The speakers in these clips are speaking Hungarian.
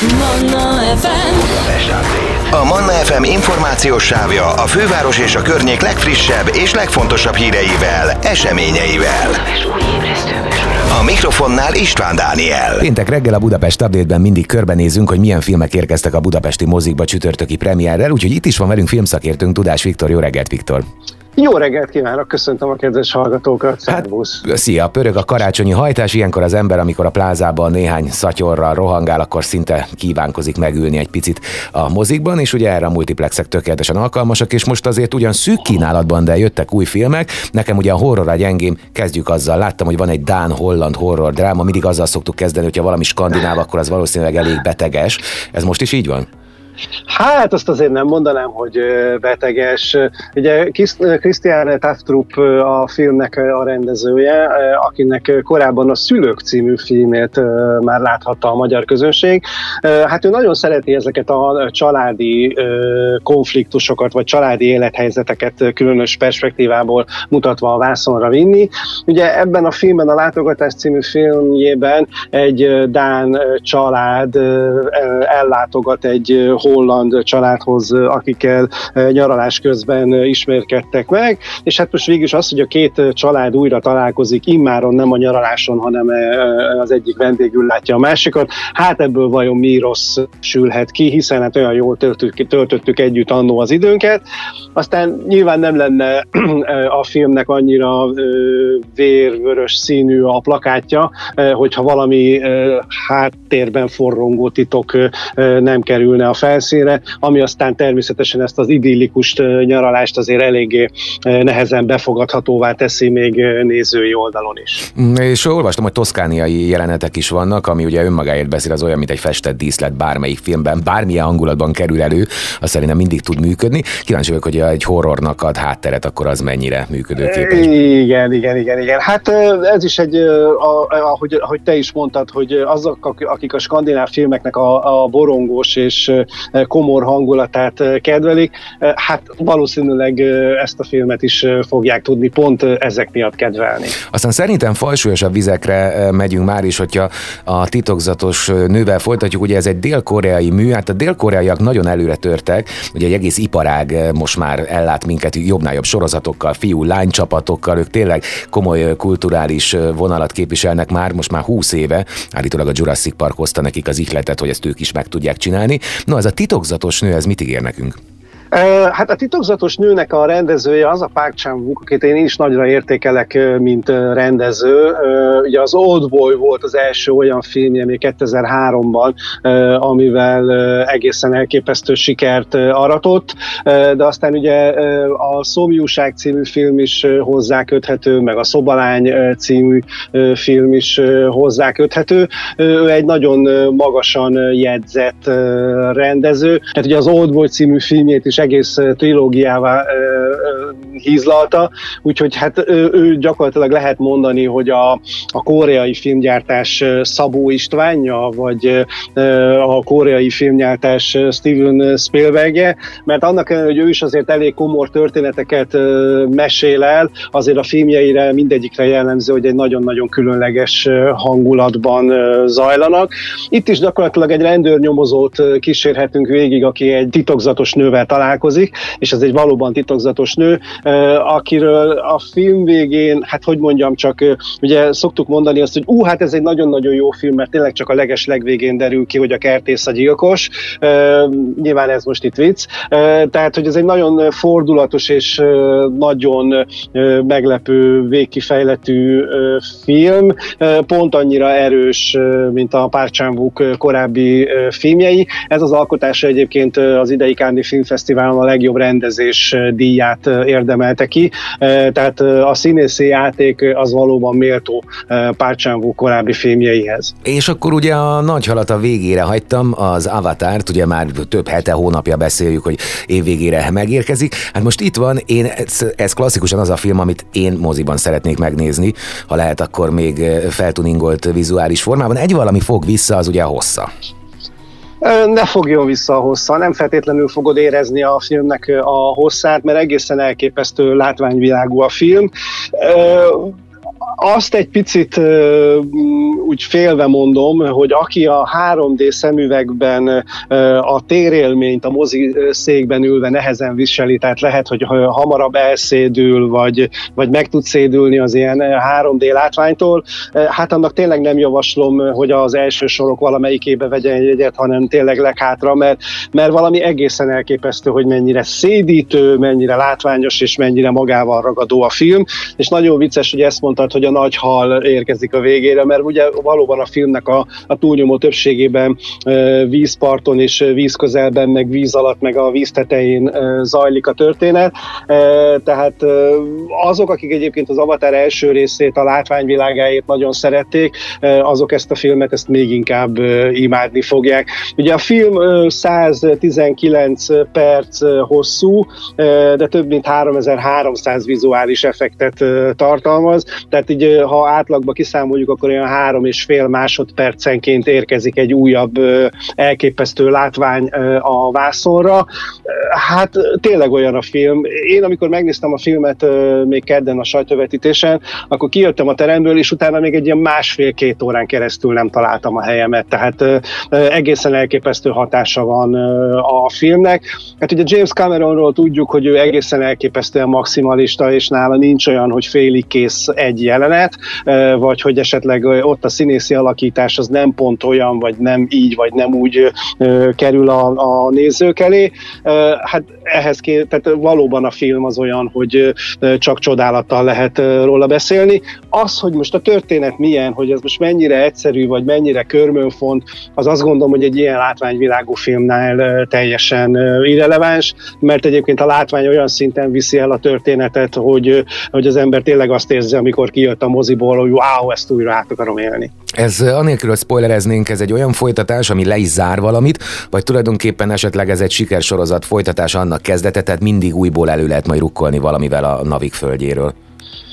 Manna FM A Manna FM információs sávja a főváros és a környék legfrissebb és legfontosabb híreivel, eseményeivel. A mikrofonnál István Dániel. Péntek reggel a Budapest update mindig körbenézünk, hogy milyen filmek érkeztek a budapesti mozikba csütörtöki premierrel, úgyhogy itt is van velünk filmszakértőnk Tudás Viktor. Jó reggelt, Viktor! Jó reggelt kívánok, köszöntöm a kedves hallgatókat, szervusz! Hát, szia, pörög a karácsonyi hajtás, ilyenkor az ember, amikor a plázában néhány szatyorral rohangál, akkor szinte kívánkozik megülni egy picit a mozikban, és ugye erre a multiplexek tökéletesen alkalmasak, és most azért ugyan szűk kínálatban, de jöttek új filmek. Nekem ugye a horror a gyengém, kezdjük azzal. Láttam, hogy van egy Dán-Holland horror dráma, mindig azzal szoktuk kezdeni, hogyha valami skandináv, akkor az valószínűleg elég beteges. Ez most is így van? Hát azt azért nem mondanám, hogy beteges. Ugye Christian Taftrup a filmnek a rendezője, akinek korábban a Szülők című filmét már láthatta a magyar közönség. Hát ő nagyon szereti ezeket a családi konfliktusokat, vagy családi élethelyzeteket különös perspektívából mutatva a vászonra vinni. Ugye ebben a filmben, a Látogatás című filmjében egy Dán család ellátogat egy holland családhoz, akikkel nyaralás közben ismerkedtek meg, és hát most végül is az, hogy a két család újra találkozik, immáron nem a nyaraláson, hanem az egyik vendégül látja a másikat, hát ebből vajon mi rossz sülhet ki, hiszen hát olyan jól töltöttük, töltöttük együtt annó az időnket. Aztán nyilván nem lenne a filmnek annyira vérvörös színű a plakátja, hogyha valami háttérben forrongó titok nem kerülne a fel felszínre, ami aztán természetesen ezt az idillikus nyaralást azért eléggé nehezen befogadhatóvá teszi még nézői oldalon is. Mm, és olvastam, hogy toszkániai jelenetek is vannak, ami ugye önmagáért beszél, az olyan, mint egy festett díszlet bármelyik filmben, bármilyen hangulatban kerül elő, az szerintem mindig tud működni. Kíváncsi vagyok, hogy egy horrornak ad hátteret, akkor az mennyire működőképes. Igen, igen, igen, igen. Hát ez is egy, ahogy, ahogy te is mondtad, hogy azok, akik a skandináv filmeknek a, a borongós és komor hangulatát kedvelik, hát valószínűleg ezt a filmet is fogják tudni pont ezek miatt kedvelni. Aztán szerintem fajsúlyosabb vizekre megyünk már is, hogyha a titokzatos nővel folytatjuk, ugye ez egy dél-koreai mű, hát a dél-koreaiak nagyon előre törtek, ugye egy egész iparág most már ellát minket jobbnál jobb sorozatokkal, fiú-lány csapatokkal, ők tényleg komoly kulturális vonalat képviselnek már, most már 20 éve, állítólag a Jurassic Park hozta nekik az ihletet, hogy ezt ők is meg tudják csinálni. No, ez a titokzatos nő, ez mit ígér nekünk? Hát a titokzatos nőnek a rendezője az a Park chan akit én is nagyra értékelek, mint rendező. Ugye az Old Boy volt az első olyan filmje még 2003-ban, amivel egészen elképesztő sikert aratott, de aztán ugye a Szomjúság című film is hozzáköthető, meg a Szobalány című film is hozzáköthető. Ő egy nagyon magasan jegyzett rendező. Tehát ugye az Old Boy című filmjét is egész trilógiává hízlalta, úgyhogy hát ő, ő gyakorlatilag lehet mondani, hogy a, a koreai filmgyártás Szabó Istvánja, vagy a koreai filmgyártás Steven Spielbergje, mert annak ellenére, hogy ő is azért elég komor történeteket mesél el, azért a filmjeire mindegyikre jellemző, hogy egy nagyon-nagyon különleges hangulatban zajlanak. Itt is gyakorlatilag egy rendőrnyomozót kísérhetünk végig, aki egy titokzatos nővel talál találkozik, és ez egy valóban titokzatos nő, akiről a film végén, hát hogy mondjam, csak ugye szoktuk mondani azt, hogy ú, hát ez egy nagyon-nagyon jó film, mert tényleg csak a leges legvégén derül ki, hogy a kertész a gyilkos. Nyilván ez most itt vicc. Tehát, hogy ez egy nagyon fordulatos és nagyon meglepő, végkifejletű film, pont annyira erős, mint a Park korábbi filmjei. Ez az alkotása egyébként az idei Cannes Filmfesztivál Fesztiválon a legjobb rendezés díját érdemelte ki, tehát a színészi játék az valóban méltó Párcsánvó korábbi filmjeihez. És akkor ugye a nagy halat a végére hagytam, az Avatárt, ugye már több hete, hónapja beszéljük, hogy évvégére megérkezik. Hát most itt van, én, ez, ez klasszikusan az a film, amit én moziban szeretnék megnézni, ha lehet, akkor még feltuningolt vizuális formában. Egy valami fog vissza, az ugye a hossza ne fogjon vissza a hossza, nem feltétlenül fogod érezni a filmnek a hosszát, mert egészen elképesztő látványvilágú a film. Azt egy picit úgy félve mondom, hogy aki a 3D szemüvegben a térélményt a mozi székben ülve nehezen viseli, tehát lehet, hogy hamarabb elszédül, vagy, vagy meg tud szédülni az ilyen 3D látványtól, hát annak tényleg nem javaslom, hogy az első sorok valamelyikébe vegyen jegyet, hanem tényleg leghátra, mert, mert valami egészen elképesztő, hogy mennyire szédítő, mennyire látványos, és mennyire magával ragadó a film, és nagyon vicces, hogy ezt mondtad, hogy a nagy hal érkezik a végére, mert ugye valóban a filmnek a, a túlnyomó többségében vízparton és vízközelben, meg víz alatt, meg a víz tetején zajlik a történet. Tehát azok, akik egyébként az Avatar első részét, a látványvilágáért nagyon szerették, azok ezt a filmet ezt még inkább imádni fogják. Ugye a film e, 119 perc hosszú, de több mint 3300 vizuális effektet tartalmaz, tehát így ha átlagba kiszámoljuk, akkor olyan három és fél másodpercenként érkezik egy újabb elképesztő látvány a vászonra. Hát tényleg olyan a film. Én amikor megnéztem a filmet még kedden a sajtóvetítésen, akkor kijöttem a teremből, és utána még egy ilyen másfél-két órán keresztül nem találtam a helyemet. Tehát egészen elképesztő hatása van a filmnek. Hát ugye James Cameronról tudjuk, hogy ő egészen elképesztően maximalista, és nála nincs olyan, hogy félig kész egy jelenet, vagy hogy esetleg ott a színészi alakítás az nem pont olyan, vagy nem így, vagy nem úgy kerül a, a nézők elé. Hát ehhez ké, tehát valóban a film az olyan, hogy csak csodálattal lehet róla beszélni. Az, hogy most a történet milyen, hogy ez most mennyire egyszerű, vagy mennyire körmönfont, az azt gondolom, hogy egy ilyen látványvilágú filmnál teljesen irreleváns, mert egyébként a látvány olyan szinten viszi el a történetet, hogy, hogy az ember tényleg azt érzi, amikor kijött a moziból, hogy wow, ezt újra át akarom élni. Ez anélkül, hogy spoilereznénk, ez egy olyan folytatás, ami le is zár valamit, vagy tulajdonképpen esetleg ez egy sikersorozat folytatás annak kezdete, tehát mindig újból elő lehet majd rukkolni valamivel a Navik földjéről.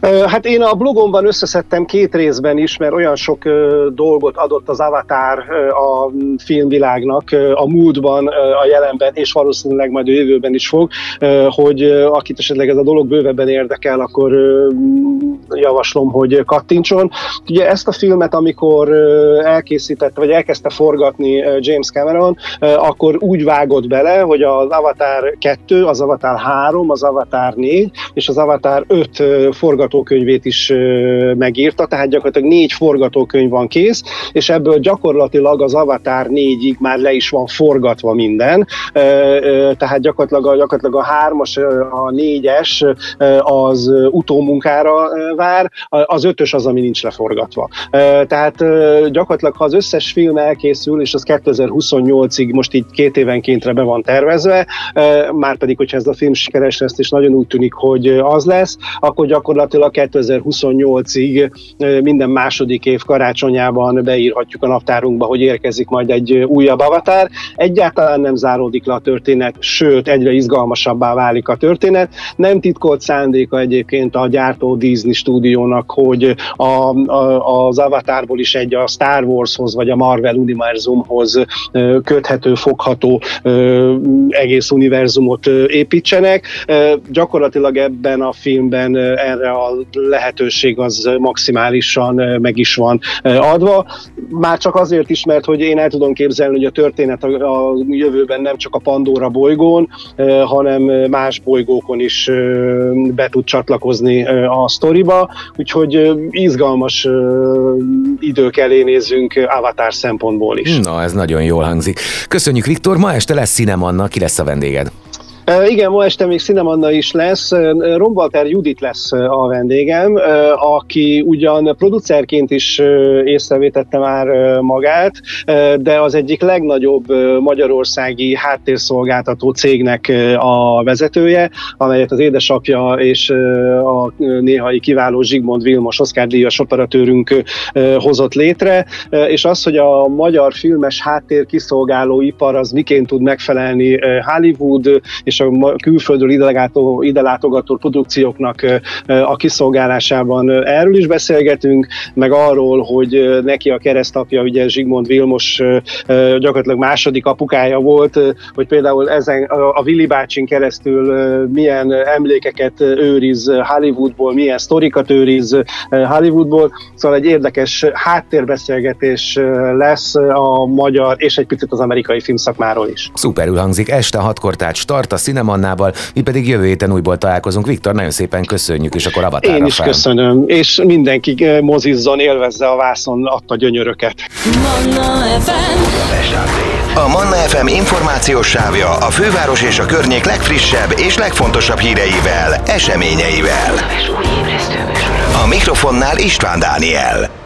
Hát én a blogomban összeszedtem két részben is, mert olyan sok dolgot adott az Avatar a filmvilágnak a múltban, a jelenben, és valószínűleg majd a jövőben is fog, hogy akit esetleg ez a dolog bővebben érdekel, akkor javaslom, hogy kattintson. Ugye ezt a filmet, amikor elkészítette, vagy elkezdte forgatni James Cameron, akkor úgy vágott bele, hogy az Avatar 2, az Avatar 3, az Avatar 4 és az Avatar 5 forgat forgatókönyvét is megírta, tehát gyakorlatilag négy forgatókönyv van kész, és ebből gyakorlatilag az Avatar 4-ig már le is van forgatva minden, tehát gyakorlatilag a, gyakorlatilag a hármas, a négyes az utómunkára vár, az ötös az, ami nincs leforgatva. Tehát gyakorlatilag, ha az összes film elkészül, és az 2028-ig most így két évenkéntre be van tervezve, már pedig, hogyha ez a film sikeres lesz, és nagyon úgy tűnik, hogy az lesz, akkor gyakorlatilag gyakorlatilag 2028-ig minden második év karácsonyában beírhatjuk a naptárunkba, hogy érkezik majd egy újabb avatár. Egyáltalán nem záródik le a történet, sőt, egyre izgalmasabbá válik a történet. Nem titkolt szándéka egyébként a gyártó Disney stúdiónak, hogy a, a, az avatárból is egy a Star Warshoz vagy a Marvel univerzumhoz köthető, fogható egész univerzumot építsenek. Gyakorlatilag ebben a filmben erre a lehetőség az maximálisan meg is van adva. Már csak azért is, mert hogy én el tudom képzelni, hogy a történet a, jövőben nem csak a Pandora bolygón, hanem más bolygókon is be tud csatlakozni a sztoriba, úgyhogy izgalmas idők elé nézünk Avatar szempontból is. Na, ez nagyon jól hangzik. Köszönjük, Viktor. Ma este lesz Cinemanna. Ki lesz a vendéged? Igen, ma este még Cinemanna is lesz. Rombalter Judit lesz a vendégem, aki ugyan producerként is észrevétette már magát, de az egyik legnagyobb magyarországi háttérszolgáltató cégnek a vezetője, amelyet az édesapja és a néhai kiváló Zsigmond Vilmos Oscar díjas operatőrünk hozott létre, és az, hogy a magyar filmes háttér kiszolgáló ipar az miként tud megfelelni Hollywood és és a külföldről idelátogató, ide látogató produkcióknak a kiszolgálásában erről is beszélgetünk, meg arról, hogy neki a keresztapja, ugye Zsigmond Vilmos gyakorlatilag második apukája volt, hogy például ezen a Willi bácsin keresztül milyen emlékeket őriz Hollywoodból, milyen sztorikat őriz Hollywoodból, szóval egy érdekes háttérbeszélgetés lesz a magyar és egy picit az amerikai filmszakmáról is. Szuperül hangzik, este hatkor tehát start a Cinemannával, mi pedig jövő héten újból találkozunk. Viktor, nagyon szépen köszönjük, és akkor avatára Én is fel. köszönöm, és mindenki mozizzon, élvezze a vászon adta gyönyöröket. Manna FM. A Manna FM információs sávja a főváros és a környék legfrissebb és legfontosabb híreivel, eseményeivel. A mikrofonnál István Dániel.